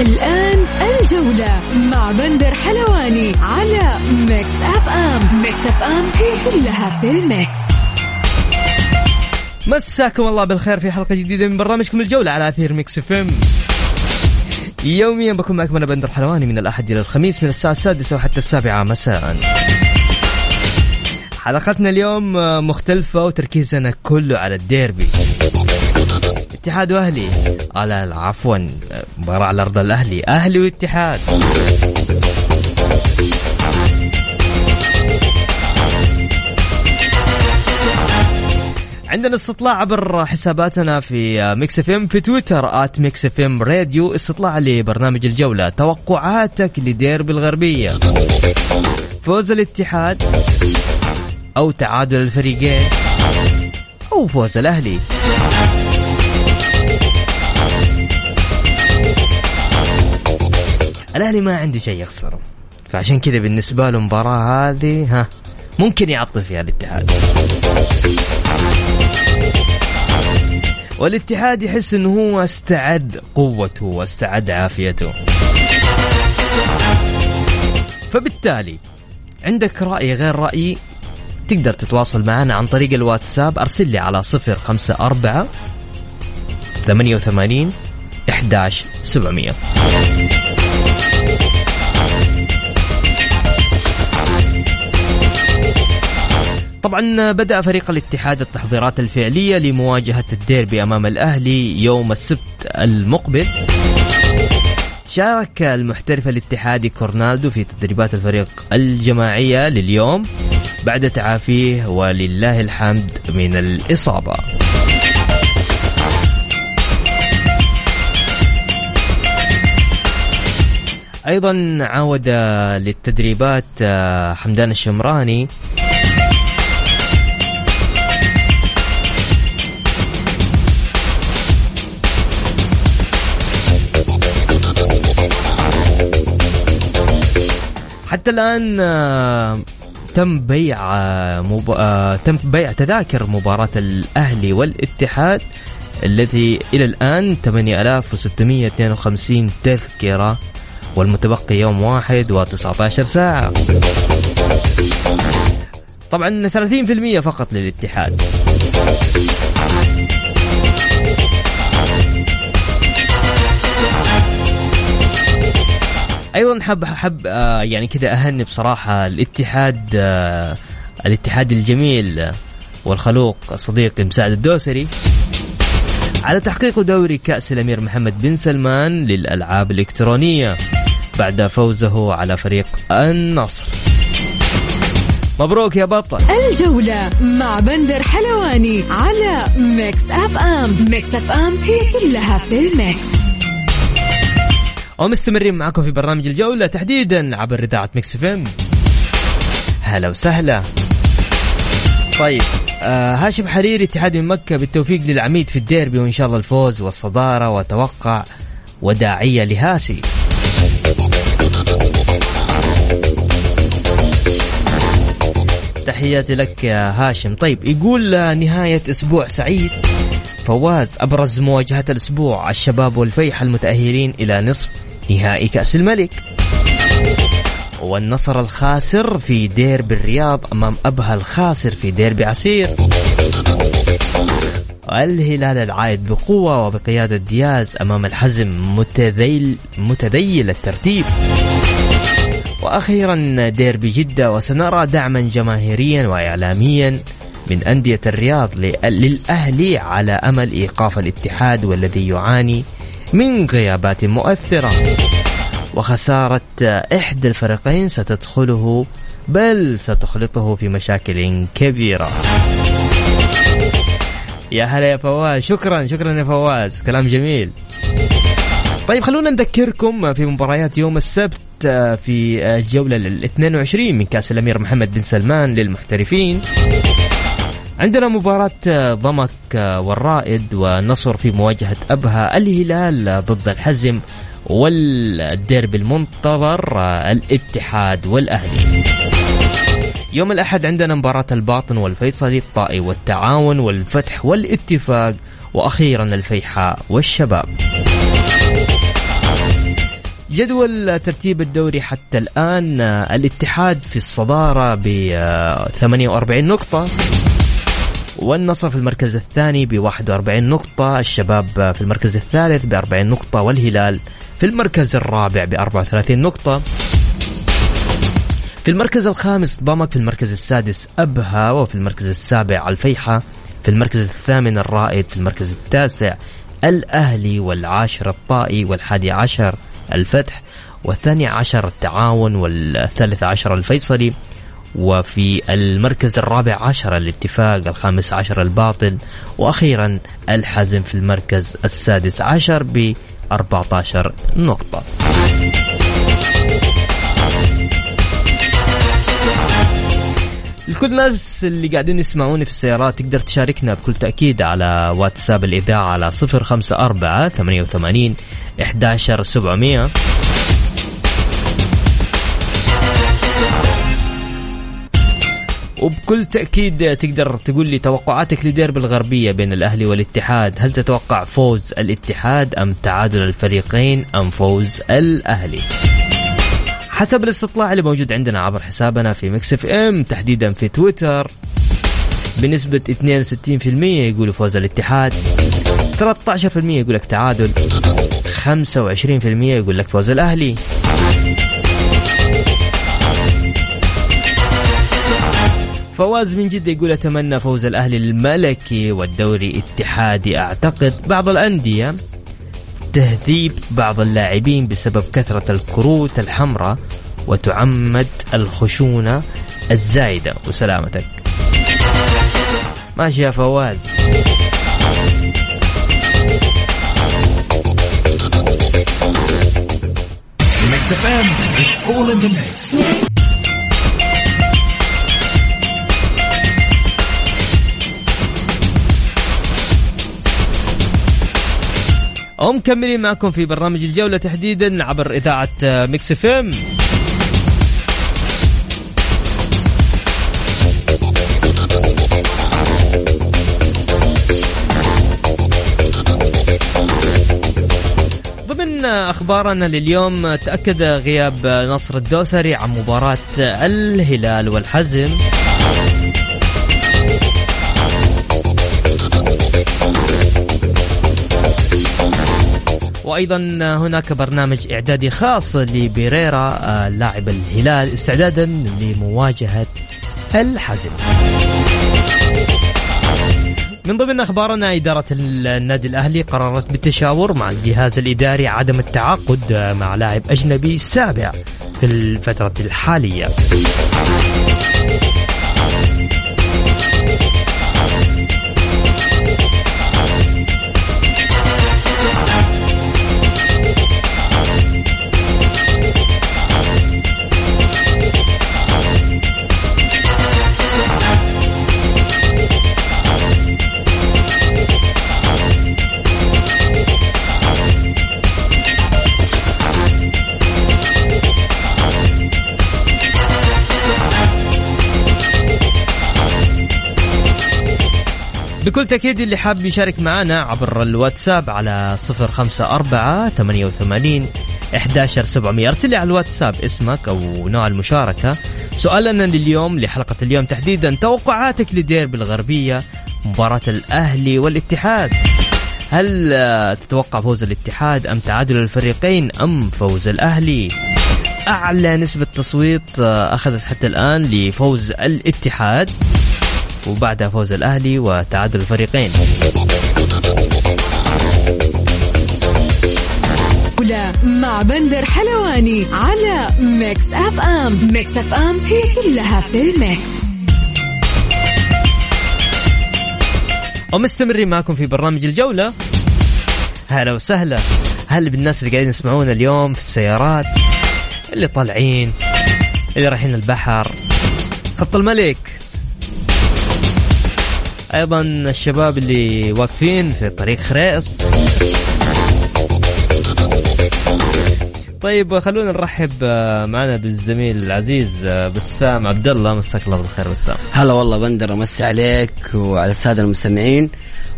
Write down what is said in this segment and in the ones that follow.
الآن الجولة مع بندر حلواني على ميكس أف أم. ميكس أف أم هي كلها في ال mix. مساكم الله بالخير في حلقة جديدة من برنامجكم الجولة على أثير ميكس أف أم. يوميا بكون معكم أنا بندر حلواني من الأحد إلى الخميس من الساعة السادسة وحتى السابعة مساء. حلقتنا اليوم مختلفة وتركيزنا كله على الديربي. اتحاد واهلي على عفوا. مباراة على أرض الأهلي. أهلي واتحاد عندنا استطلاع عبر حساباتنا في Mix FM في تويتر at Mix FM Radio. استطلاع لبرنامج الجولة. توقعاتك لديربي الغربية. فوز الاتحاد أو تعادل الفريقين أو فوز الأهلي. الاهلي ما عنده شيء يخسره فعشان كذا بالنسبة له المباراه هذه ها ممكن يعطل فيها الاتحاد. والاتحاد يحس إنه هو استعد قوته واستعد عافيته. فبالتالي عندك رأي غير رأيي تقدر تتواصل معنا عن طريق الواتساب. أرسل لي على 054 88 11 700 طبعا بدأ فريق الاتحاد التحضيرات الفعلية لمواجهة الديربي أمام الأهلي يوم السبت المقبل. شارك المحترف الاتحادي كورنالدو في تدريبات الفريق الجماعية لليوم بعد تعافيه ولله الحمد من الإصابة. أيضا عاود للتدريبات حمدان الشمراني حتى الآن تم بيع مب... تم بيع تذاكر مباراة الأهلي والاتحاد التي إلى الآن 8652 تذكرة والمتبقي يوم واحد و19 ساعة. طبعا 30% فقط للاتحاد. أيضا حب حب آه يعني كذا أهني بصراحة الاتحاد آه الاتحاد الجميل والخلوق صديقي مساعد الدوسري على تحقيق دوري كأس الأمير محمد بن سلمان للألعاب الإلكترونية بعد فوزه على فريق النصر. مبروك يا بطل. الجولة مع بندر حلواني على Mix FM. Mix FM هي كلها في ال mix. ومستمرين معكم في برنامج الجولة تحديدا عبر إذاعة ميكس فيم هلا وسهلا. طيب آه هاشم حريري اتحاد من مكة بالتوفيق للعميد في الديربي وإن شاء الله الفوز والصدارة وتوقع وداعية لهاسي. تحياتي لك يا هاشم. طيب يقول نهاية أسبوع سعيد. فواز أبرز مواجهة الأسبوع الشباب والفيحة المتأهلين إلى نصف نهائي كأس الملك. والنصر الخاسر في ديربي الرياض أمام أبها الخاسر في ديربي عسير. الهلال العائد بقوة وبقيادة دياز أمام الحزم متذيل متذيل الترتيب. وأخيرا ديربي جدة وسنرى دعما جماهيريا وإعلاميا من أندية الرياض للأهلي على أمل إيقاف الاتحاد والذي يعاني من غيابات مؤثرة. وخسارة إحدى الفريقين ستدخله بل ستخلطه في مشاكل كبيرة. يا هلا يا فواز. شكرا شكرا يا فواز. كلام جميل. طيب خلونا نذكركم في مباريات يوم السبت في الجولة ال 22 من كأس الأمير محمد بن سلمان للمحترفين. عندنا مباراة آه، ضمك آه، والرائد والنصر في مواجهة أبها الهلال ضد الحزم والديربي المنتظر الاتحاد والأهلي. يوم الأحد عندنا مباراة الباطن والفيصلي الطائي والتعاون والفتح والاتفاق وأخيرا الفيحاء والشباب. جدول ترتيب الدوري حتى الآن الاتحاد في الصدارة ب 48 نقطة. والنصر في المركز الثاني ب 41 نقطة الشباب في المركز الثالث ب 40 نقطة والهلال في المركز الرابع ب 34 نقطة. في المركز الخامس ضمك في المركز السادس أبها وفي المركز السابع الفيحة في المركز الثامن الرائد في المركز التاسع الأهلي والعاشر الطائي والحادي عشر الفتح والثاني عشر التعاون والثالث عشر الفيصلي. وفي المركز الرابع عشر الاتفاق الخامس عشر الباطل وأخيرا الحزم في المركز السادس عشر ب 14 نقطة. لكل الناس اللي قاعدين يسمعوني في السيارات تقدر تشاركنا بكل تأكيد على واتساب الإذاعة على 054 88 11700 وبكل تأكيد تقدر تقول لي توقعاتك لديربي الغربية بين الأهلي والاتحاد. هل تتوقع فوز الاتحاد أم تعادل الفريقين أم فوز الأهلي؟ حسب الاستطلاع اللي موجود عندنا عبر حسابنا في Mix FM تحديدا في تويتر. بنسبة 62% يقولوا فوز الاتحاد. 13% يقول لك تعادل. 25% يقول لك فوز الأهلي. فواز من جدة يقول أتمنى فوز الأهلي الملكي والدوري اتحادي. أعتقد بعض الأندية تهذيب بعض اللاعبين بسبب كثرة الكروت الحمراء وتعمد الخشونة الزايدة. وسلامتك. ماشي يا فواز. It's all in the mix. ومكملين معكم في برنامج الجولة تحديدا عبر إذاعة Mix FM. ضمن أخبارنا لليوم تأكد غياب نصر الدوسري عن مباراة الهلال والحزم. وأيضا هناك برنامج إعدادي خاص لبيريرا آه، لاعب الهلال استعدادا لمواجهة الحزم. من ضمن أخبارنا إدارة النادي الأهلي قررت بالتشاور مع الجهاز الإداري عدم التعاقد مع لاعب أجنبي سابع في الفترة الحالية. بكل تأكيد اللي حاب يشارك معنا عبر الواتساب على صفر خمسة أربعة ثمانية وثمانين إحداشر سبعمية. أرسل لي على الواتساب اسمك أو نوع المشاركة. سؤالنا لليوم لحلقة اليوم تحديدا توقعاتك لديربي الغربية مباراة الأهلي والاتحاد. هل تتوقع فوز الاتحاد أم تعادل الفريقين أم فوز الأهلي؟ أعلى نسبة تصويت أخذت حتى الآن لفوز الاتحاد. وبعدها فوز الأهلي وتعادل الفريقين. مع بندر حلواني على Mix FM Mix FM هي كلها في ال mix. ومستمرين معكم في برنامج الجولة. هلا وسهلا. هل بالناس اللي قاعدين يسمعونا اليوم في السيارات؟ اللي طالعين؟ اللي رايحين البحر؟ خط الملك. أيضا الشباب اللي واقفين في طريق خريص. طيب خلونا نرحب آه، معنا بالزميل العزيز آه، بسام عبد الله مساك الله بالخير بسام. هلا والله بندر أمسي عليك وعلى السادة المستمعين.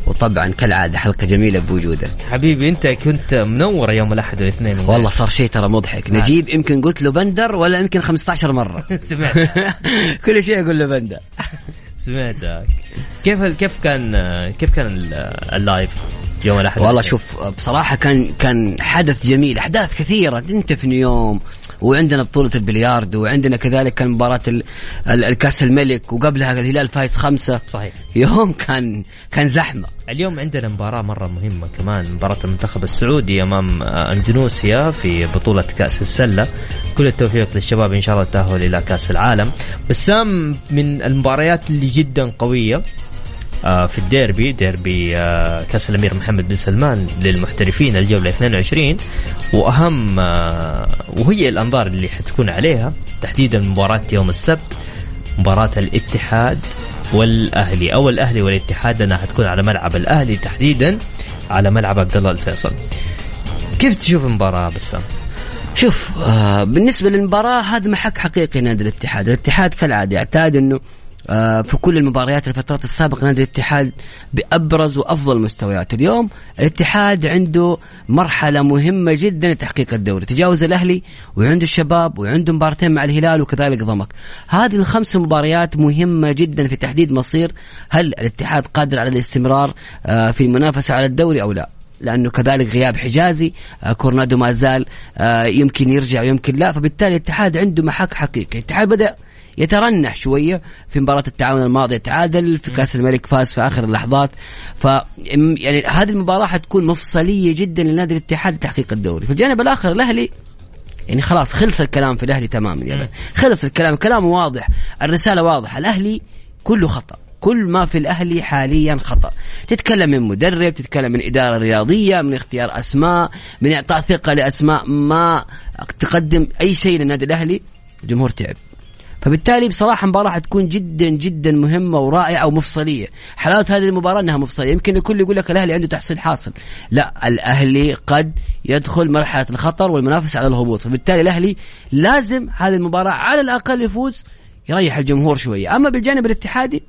وطبعا كالعادة حلقة جميلة بوجودك. حبيبي أنت كنت منور يوم الأحد والاثنين. والله صار شيء ترى مضحك. نجيب يمكن قلت له بندر ولا يمكن 15 مرة. سمعت. كل شيء أقول له بندر. سمعتك. كيف كيف كان كيف كان ال live يوم الأحد؟ والله شوف بصراحة كان كان حدث جميل أحداث كثيرة انت في نيوم وعندنا بطولة البلياردو وعندنا كذلك كان مباراه الكأس الملك وقبلها الهلال فايز خمسة. صحيح. يوم كان كان زحمة. اليوم عندنا مباراة مرة مهمة كمان مباراة المنتخب السعودي أمام أندونيسيا في بطولة كأس السلة. كل التوفيق للشباب إن شاء الله التأهل إلى كأس العالم. بسام من المباريات اللي جدا قوية آه، في الديربي ديربي آه، كأس الأمير محمد بن سلمان للمحترفين الجولة 22 وأهم آه، وهي الأنظار اللي حتكون عليها تحديدا مباراة يوم السبت مباراة الاتحاد والأهلي. أو الأهلي والاتحاد لانها حتكون على ملعب الأهلي تحديدا على ملعب عبد الله الفيصل. كيف تشوف المباراة بسام؟ شوف آه بالنسبة للمباراة هذا محك حقيقي نادي الاتحاد، الاتحاد كالعادة يعتاد إنه في كل المباريات الفترات السابقة نادي الاتحاد بأبرز وأفضل مستوياته اليوم الاتحاد عنده مرحلة مهمة جدا لتحقيق الدوري. تجاوز الأهلي وعنده الشباب وعنده مباراتين مع الهلال وكذلك ضمك. هذه الخمس مباريات مهمة جدا في تحديد مصير. هل الاتحاد قادر على الاستمرار آه، في المنافسة على الدوري أو لا؟ لأنه كذلك غياب حجازي آه كورنادو ما زال آه يمكن يرجع ويمكن لا. فبالتالي الاتحاد عنده محك حقيقي. الاتحاد بدأ يترنح شوية في مباراة التعاون الماضية. تعادل في كأس الملك فاز في آخر اللحظات. ف يعني هذه المباراة حتكون مفصلية جدا لنادي الاتحاد لتحقيق الدوري. في الجانب الآخر الأهلي يعني خلاص خلص الكلام في الأهلي تماما يعني خلص الكلام كلامه واضح الرسالة واضحة. الأهلي كله خطأ. كل ما في الأهلي حاليا خطأ. تتكلم من مدرب تتكلم من إدارة رياضية من اختيار أسماء من إعطاء ثقة لأسماء ما تقدم أي شيء للنادي الأهلي. الجمهور تعب. فبالتالي بصراحة مباراة حتكون جدا جدا مهمة ورائعة ومفصلية. حلاوة هذه المباراة أنها مفصلية. يمكن الكل يقول لك الأهلي عنده تحصيل حاصل. لا الأهلي قد يدخل مرحلة الخطر والمنافسة على الهبوط. فبالتالي الأهلي لازم هذه المباراة على الأقل يفوز يريح الجمهور شوية. أما بالجانب الاتحادي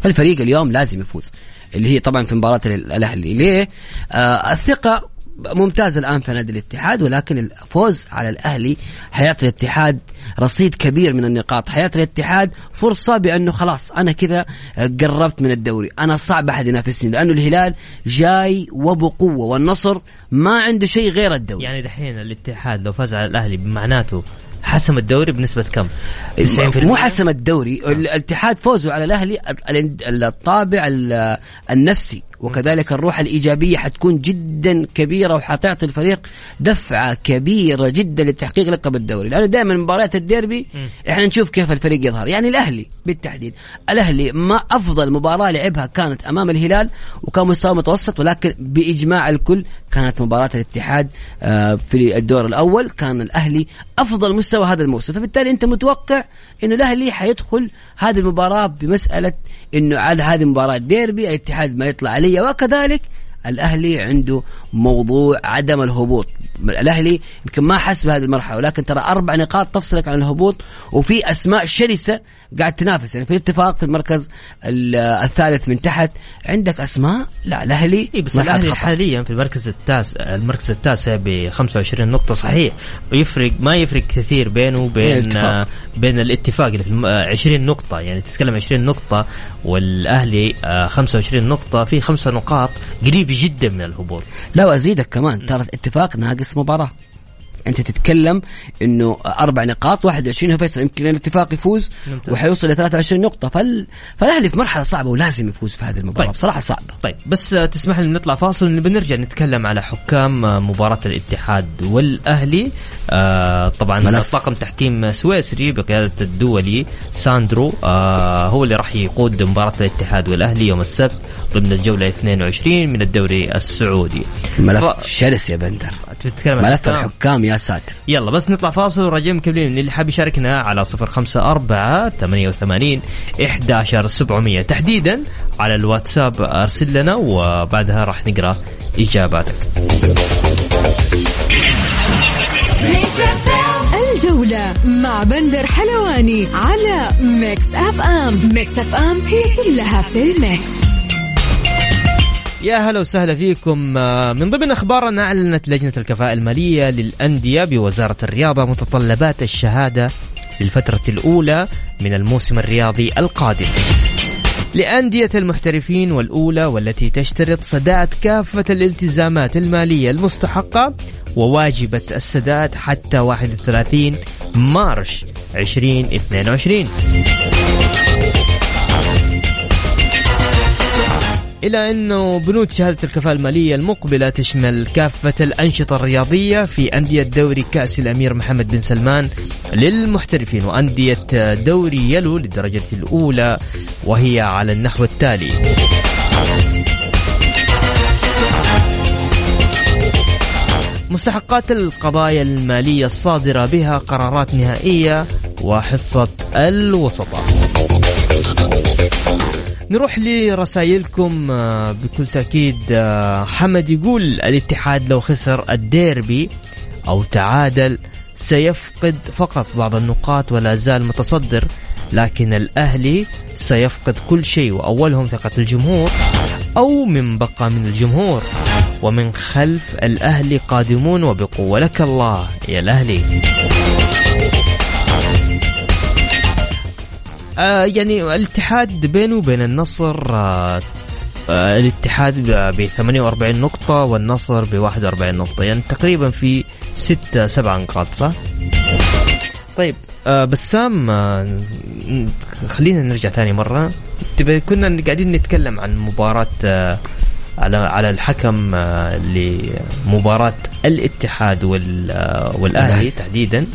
فالفريق اليوم لازم يفوز. اللي هي طبعا في مباراة الأهلي. ليه؟ آه الثقة ممتاز الآن في نادي الاتحاد ولكن الفوز على الأهلي حيعطي الاتحاد رصيد كبير من النقاط. حيعطي الاتحاد فرصة بأنه خلاص أنا كذا قربت من الدوري أنا صعب أحد ينافسني لأنه الهلال جاي وبقوة والنصر ما عنده شيء غير الدوري. يعني دحين الاتحاد لو فاز على الأهلي معناته حسم الدوري بنسبة كم؟ 90% مو حسم الدوري الاتحاد فوزه على الأهلي الطابع النفسي. وكذلك الروح الإيجابية حتكون جدا كبيرة وحتعطي الفريق دفعة كبيرة جدا لتحقيق لقب الدوري. لأنه دائما مباريات الديربي إحنا نشوف كيف الفريق يظهر. يعني الأهلي بالتحديد. الأهلي ما أفضل مباراة لعبها كانت أمام الهلال وكان مستوى متوسط ولكن بإجماع الكل كانت مباراة الاتحاد آه، في الدور الأول كان الأهلي أفضل مستوى هذا الموسم. فبالتالي أنت متوقع أنه الأهلي حيدخل هذه المباراة بمسألة أنه على هذه مباراة ديربي الاتحاد ما يطلع عليه وكذلك الأهلي عنده موضوع عدم الهبوط. الأهلي يمكن ما حس بهذه المرحلة ولكن ترى أربع نقاط تفصلك عن الهبوط وفي أسماء شرسة قاعد تنافس. يعني في اتفاق في المركز الثالث من تحت. عندك أسماء؟ لا الأهلي إيه بس الأهلي حاليا في المركز التاسع المركز التاسع ب 25 نقطة صحيح. ويفرق ما يفرق كثير بينه وبين الاتفاق. بين الاتفاق اللي في 20 نقطة. يعني تتكلم 20 نقطة والأهلي 25 نقطة في خمسة نقاط قريب جدا من الهبوط. لا وأزيدك كمان. ترى الاتفاق ناقص مباراة. أنت تتكلم إنه أربع نقاط 21 هو فيصل يمكن الاتفاق يفوز ممتاز. وحيوصل ل 23 نقطة فال... فالأهلي في مرحلة صعبة ولازم يفوز في هذه المباراة طيب. بصراحة صعبة طيب بس تسمح لي نطلع فاصل بنرجع نتكلم على حكام مباراة الاتحاد والأهلي آه طبعا ملف. طاقم تحكيم سويسري بقيادة الدولي ساندرو آه هو اللي راح يقود مباراة الاتحاد والأهلي يوم السبت ضمن الجولة 22 من الدوري السعودي ملف ف- شرس يا بندر تتكلم ملف الحكام. الحكام يا ساتر يلا بس نطلع فاصل وراجعين مكملين اللي حاب يشاركنا على صفر خمسة أربعة ثمانية وثمانين إحداشر سبعمية. تحديدا على الواتساب أرسل لنا وبعدها راح نقرأ إجاباتك. الجولة مع بندر حلواني على Mix FM. Mix FM هي كلها في ال mix. يا هلا وسهلا فيكم. آه، من ضمن أخبارنا أعلنت لجنة الكفاءة المالية للأندية بوزارة الرياضة متطلبات الشهادة للفترة الأولى من الموسم الرياضي القادم. لأندية المحترفين والأولى والتي تشترط سداد كافة الالتزامات المالية المستحقة وواجبة السداد حتى 31 March 2022 إلى أنه بنود شهادة الكفاءة المالية المقبلة تشمل كافة الأنشطة الرياضية في أندية دوري كأس الأمير محمد بن سلمان للمحترفين وأندية دوري يلو للدرجة الأولى وهي على النحو التالي. مستحقات القضايا المالية الصادرة بها قرارات نهائية وحصة الوسطاء نروح لرسائلكم آه، بكل تأكيد آه، حمد يقول الاتحاد لو خسر الديربي أو تعادل سيفقد فقط بعض النقاط ولا زال متصدر لكن الأهلي سيفقد كل شيء وأولهم ثقة الجمهور أو من بقى من الجمهور ومن خلف الأهلي قادمون وبقوة لك الله يا الأهلي. آه يعني الاتحاد بينه وبين النصر آه آه الاتحاد ب 48 نقطة والنصر ب 41 نقطة يعني تقريبا في 6 7 نقاط صح؟ طيب آه بسام آه خلينا نرجع ثاني مرة تبي كنا قاعدين نتكلم عن مباراة آه على على الحكم آه لمباراة الاتحاد وال آه والأهلي الأهلي. تحديدا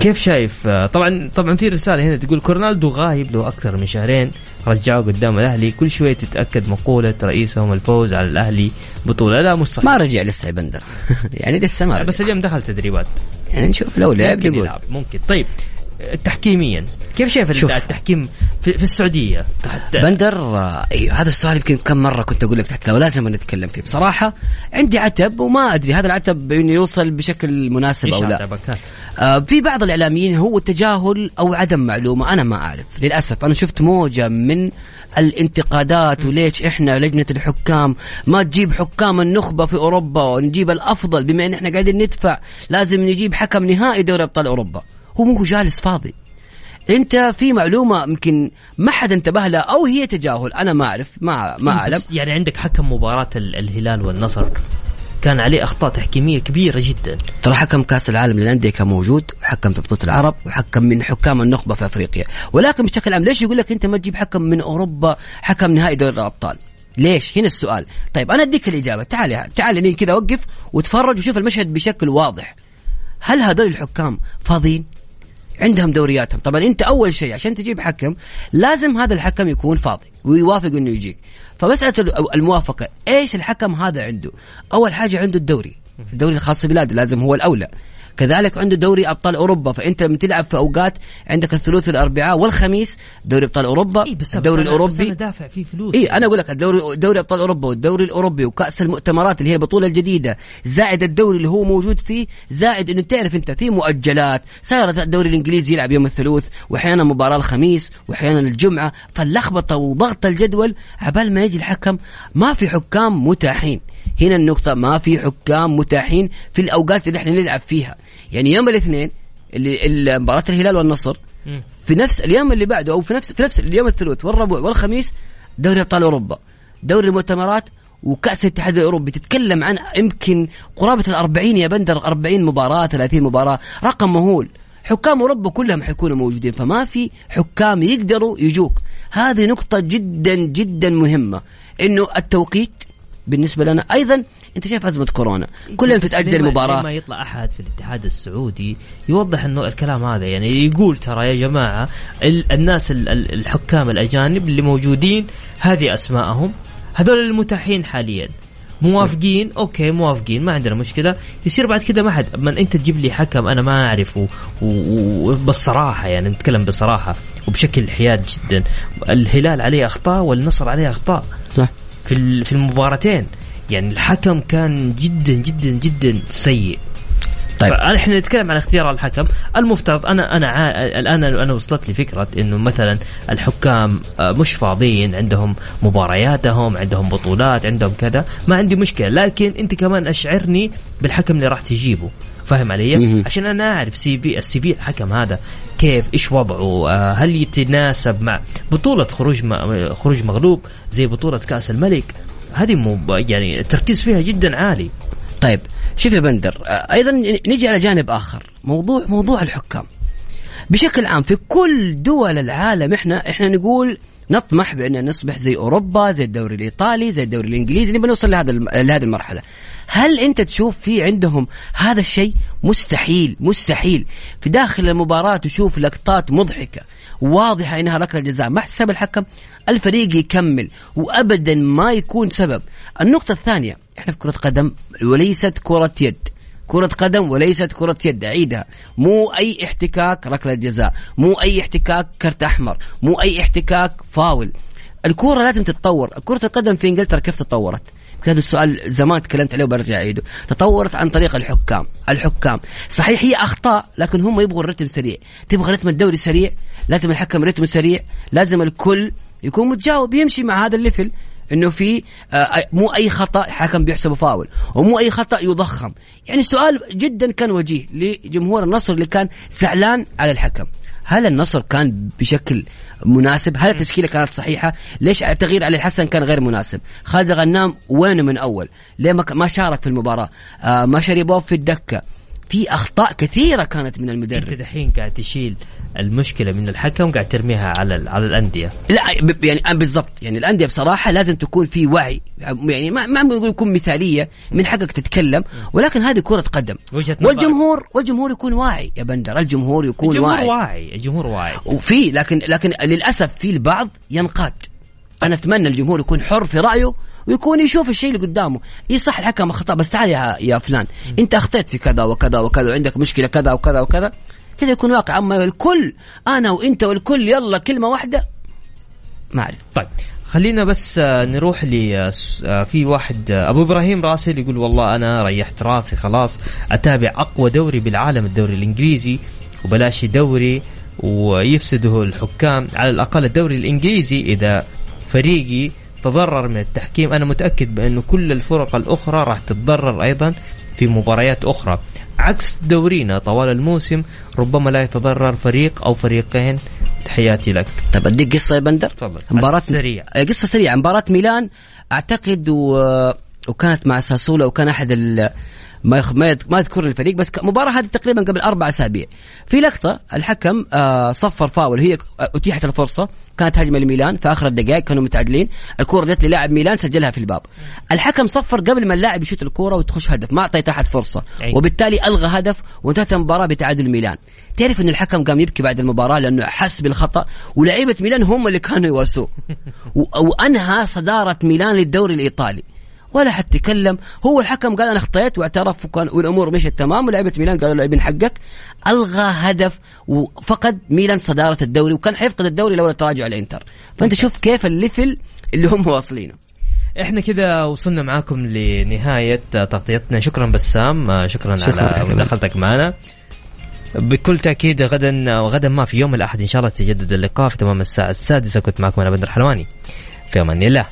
كيف شايف؟ آه، طبعا طبعا في رسالة هنا تقول كورنالدو غايب له أكثر من شهرين رجعوه قدام الأهلي كل شوية تتأكد مقولة رئيسهم الفوز على الأهلي بطولة. لا مش صحيح ما رجع لسه يا بندر. يعني لسه ما رجع. بس اليوم دخل تدريبات. يعني نشوف لو لعب ممكن يقول. ممكن. طيب. تحكيميا. كيف شايف شوف. التحكيم في, في السعودية؟ تحت بندر أيوه هذا السؤال يمكن كم مرة كنت أقول لك تحت لو لازم نتكلم فيه. بصراحة عندي عتب وما أدري هذا العتب إنه يوصل بشكل مناسب أو لا؟ آه في بعض الإعلاميين هو تجاهل أو عدم معلومة أنا ما أعرف للأسف. أنا شفت موجة من الانتقادات وليش إحنا لجنة الحكام ما تجيب حكام النخبة في أوروبا ونجيب الأفضل بما إن إحنا قاعدين ندفع لازم نجيب حكم نهائي دوري أبطال أوروبا. هو مو جالس فاضي. انت في معلومة يمكن ما حد انتبه لها أو هي تجاهل. أنا ما اعرف ما ما أعلم. بس يعني عندك حكم مباراة ال- الهلال والنصر. كان عليه أخطاء تحكيمية كبيرة جدا. ترى حكم كأس العالم للأندية كان موجود وحكم في بطولة العرب وحكم من حكام النخبة في أفريقيا. ولكن بشكل عام ليش يقول لك أنت ما تجيب حكم من أوروبا حكم نهائي دوري الأبطال؟ ليش؟ هنا السؤال. طيب أنا أديك الإجابة. تعال تعال كذا وقف وتفرج وشوف المشهد بشكل واضح. هل هذول الحكام فاضيين؟ عندهم دورياتهم. طبعا أنت أول شيء عشان تجيب حكم لازم هذا الحكم يكون فاضي ويوافق إنه يجيك. فمساله ال- الموافقة. إيش الحكم هذا عنده؟ أول حاجة عنده الدوري. الدوري الخاص ببلاده لازم هو الأولى. كذلك عنده دوري أبطال أوروبا فأنت لما تلعب في أوقات عندك الثلاث والاربعاء والخميس دوري أبطال أوروبا اي بس الدوري بس أنا- بس أنا الاوروبي دافع فيه فلوس. اي أنا أقول لك الدوري دوري أبطال أوروبا والدوري الأوروبي وكأس المؤتمرات اللي هي البطولة الجديدة زائد الدوري اللي هو موجود فيه زائد إنه تعرف أنت في مؤجلات صارت الدوري الإنجليزي يلعب يوم الثلاث وأحيانا مباراة الخميس وأحيانا الجمعة فاللخبطة وضغط الجدول عبال ما يجي الحكم ما في حكام متاحين. هنا النقطة ما في حكام متاحين في الأوقات اللي إحنا نلعب فيها. يعني يوم الاثنين اللي مباراة الهلال والنصر. في نفس اليوم اللي بعده أو في نفس في نفس اليوم الثلاث والربوع والخميس دوري أبطال أوروبا دوري المؤتمرات وكأس الاتحاد الأوروبي. تتكلم عن يمكن قرابة الأربعين يا بندر أربعين مباراة ثلاثين مباراة. رقم مهول. حكام أوروبا كلهم حيكونوا موجودين فما في حكام يقدروا يجوك. هذه نقطة جدا جدا مهمة إنه التوقيت بالنسبة لنا. أيضا أنت شايف أزمة كورونا. كل يوم تتأجل المباراة ما يطلع أحد في الاتحاد السعودي يوضح أنه الكلام هذا يعني يقول ترى يا جماعة الناس الحكام الأجانب اللي موجودين هذه أسماءهم. هذول المتاحين حاليا. موافقين؟ أوكي موافقين ما عندنا مشكلة. يصير بعد كذا ما حد من أنت تجيب لي حكم أنا ما اعرفه وبالصراحه يعني نتكلم بصراحة وبشكل حياد جدا. الهلال عليه أخطاء والنصر عليه أخطاء. صح. في في المباراتين. يعني الحكم كان جدا جدا جدا سيء. طيب. إحنا نتكلم عن اختيار الحكم. المفترض أنا أنا ع... الآن أنا وصلت لي فكرة إنه مثلا الحكام آه، مش فاضيين عندهم مبارياتهم عندهم بطولات عندهم كذا. ما عندي مشكلة. لكن أنت كمان أشعرني بالحكم اللي راح تجيبه. فاهم علي؟ عشان أنا أعرف سي في السي في الحكم هذا كيف؟ إيش وضعه؟ آه، هل يتناسب مع بطولة خروج خروج مغلوب زي بطولة كأس الملك؟ هذه مو يعني التركيز فيها جدا عالي. طيب شوف يا بندر آه، أيضا نجي على جانب آخر. موضوع موضوع الحكام. بشكل عام في كل دول العالم إحنا إحنا نقول نطمح بأن نصبح زي أوروبا زي الدوري الإيطالي زي الدوري الإنجليزي نبي نوصل لهذا لهذه المرحلة. هل انت تشوف في عندهم هذا الشيء؟ مستحيل مستحيل. في داخل المباراة تشوف لقطات مضحكة واضحة إنها ركله جزاء ما حسب الحكم الفريق يكمل وابدا ما يكون سبب. النقطة الثانية إحنا في كرة قدم وليست كرة يد. كرة قدم وليست كرة يد أعيدها. مو أي احتكاك ركلة جزاء مو أي احتكاك كرت أحمر. مو أي احتكاك فاول. الكرة لازم تتطور. كرة القدم في إنجلترا كيف تطورت؟ هذا السؤال زمان تكلمت عليه وبرجع أعيده. تطورت عن طريق الحكام. الحكام. صحيح هي أخطاء لكن هم يبغوا الرتم سريع. تبغى رتم الدوري سريع لازم الحكم رتمه سريع لازم الكل يكون متجاوب يمشي مع هذا الليفل إنه في آه مو أي خطأ حكم بيحسبه فاول ومو أي خطأ يضخم. يعني السؤال جدا كان وجيه لجمهور النصر اللي كان زعلان على الحكم. هل النصر كان بشكل مناسب؟ هل التشكيلة كانت صحيحة؟ ليش التغيير علي الحسن كان غير مناسب؟ خالد غنام وينه من أول؟ ليه ما شارك في المباراة؟ آه ما شريبوف في الدكة. في أخطاء كثيرة كانت من المدرب. أنت دحين قاعد تشيل المشكلة من الحكم قاعد ترميها على على الأندية. لا يعني بالضبط. يعني الأندية بصراحة لازم تكون في وعي. يعني ما ما يكون مثالية من حقك تتكلم ولكن هذه كرة قدم. والجمهور والجمهور يكون واعي يا بندر. الجمهور يكون الجمهور واعي. واعي الجمهور واعي. وفي لكن لكن للأسف في البعض ينقاد. أنا أتمنى الجمهور يكون حر في رأيه ويكون يشوف الشيء اللي قدامه. اي صح الحكم اخطا بس تعال يا, يا فلان أنت أخطيت في كذا وكذا وكذا وعندك مشكلة كذا وكذا وكذا. كذا يكون واقع. أما الكل أنا وأنت والكل يلا كلمة واحدة. ما أعرف. طيب خلينا بس آه، نروح ل آه، آه، في واحد أبو إبراهيم راسل يقول والله أنا ريحت راسي خلاص أتابع أقوى دوري بالعالم الدوري الإنجليزي وبلاش دوري ويفسده الحكام على الأقل الدوري الإنجليزي إذا فريقي تضرر من التحكيم. أنا متأكد بانه كل الفرق الأخرى راح تتضرر أيضا في مباريات أخرى. عكس دورينا طوال الموسم ربما لا يتضرر فريق أو فريقين. تحياتي لك. طيب أديك قصة يا بندر؟ تفضل. مباراة سريع قصة سريعة. مباراة ميلان أعتقد و... وكانت مع ساسولا وكان أحد ال... ما يخ... ما, يذ... ما يذكر الفريق بس المباراه هذه تقريبا قبل أربع أسابيع. في لقطة الحكم آه صفر فاول. هي أتيحت الفرصة. كانت هجمة لميلان في اخر الدقائق كانوا متعادلين. الكره جت للاعب ميلان سجلها في الباب. الحكم صفر قبل ما اللاعب يشوت الكره وتخش هدف ما اعطى أحد فرصة. وبالتالي ألغى هدف وانتهت المباراة بتعادل ميلان. تعرف إن الحكم قام يبكي بعد المباراة لأنه حس بالخطأ؟ ولاعيبه ميلان هم اللي كانوا يواسوه. وأنهى صدارة ميلان للدوري الإيطالي. ولا حد تكلم. هو الحكم قال أنا اخطيت واعترف وكان والأمور مشت تمام ولاعيبه ميلان قالوا له ابن حقك. ألغى هدف وفقد ميلان صدارة الدوري وكان حيفقد الدوري لولا تراجع الإنتر. فأنت شوف كيف الليفل اللي هم واصلينه. إحنا كذا وصلنا معاكم لنهاية تغطيتنا. شكرا بسام. شكرا, شكرا على مداخلتك معنا. بكل تأكيد غدا وغدا ما في يوم الأحد إن شاء الله تجدد اللقاء في تمام الساعة السادسة. كنت معكم أنا بدر حلواني. في أمان الله.